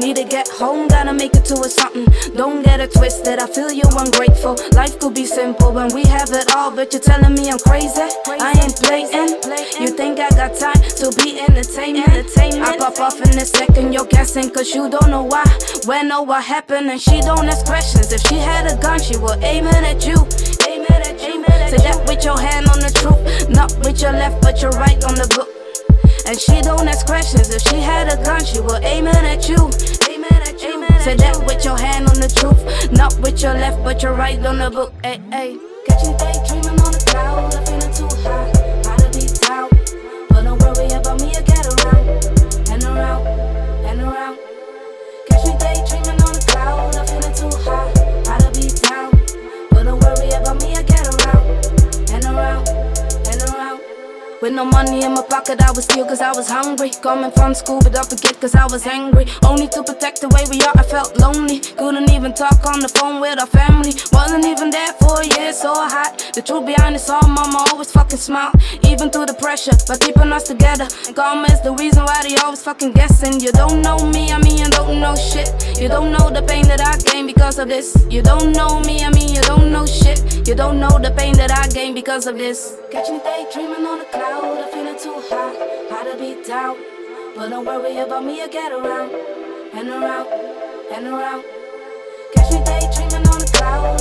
Need to get home, gotta make it to a something. Don't get it twisted, I feel you ungrateful. Life could be simple when we have it all, but you're telling me I'm crazy. I ain't playing. You think I got time to be entertainment? I pop off in a second, you're guessing, cause you don't know why, when or what happened, and she don't ask questions. If she had a gun, she would aim it at you. Aim it at you. Say that with your hand on the truth, not with your left, but your right on the book. And she don't ask questions. If she had a gun, she would aim it at you. Say that with your hand on the truth, not with your left, but your right on the book. Hey, hey. Catch you daydreaming on the cloud, I'm feeling too high, With no money in my pocket, I was steal cause I was hungry. Coming from school, but don't forget cause I was angry. Only to protect the way we are, I felt lonely. Couldn't even talk on the phone with our family. Wasn't even there for a year, so hot. The truth behind it all, mama always fucking smile. Even through the pressure, but keeping us together. Karma is the reason why they always fucking guessing. You don't know me, I mean, you don't know shit. You don't know the pain that I gained because of this. You don't know me, I mean, you don't know shit. You don't know the pain that I gained because of this. Catch me daydreaming on the But don't worry about me, I get around. And around and around. Catch me daydreaming on the cloud,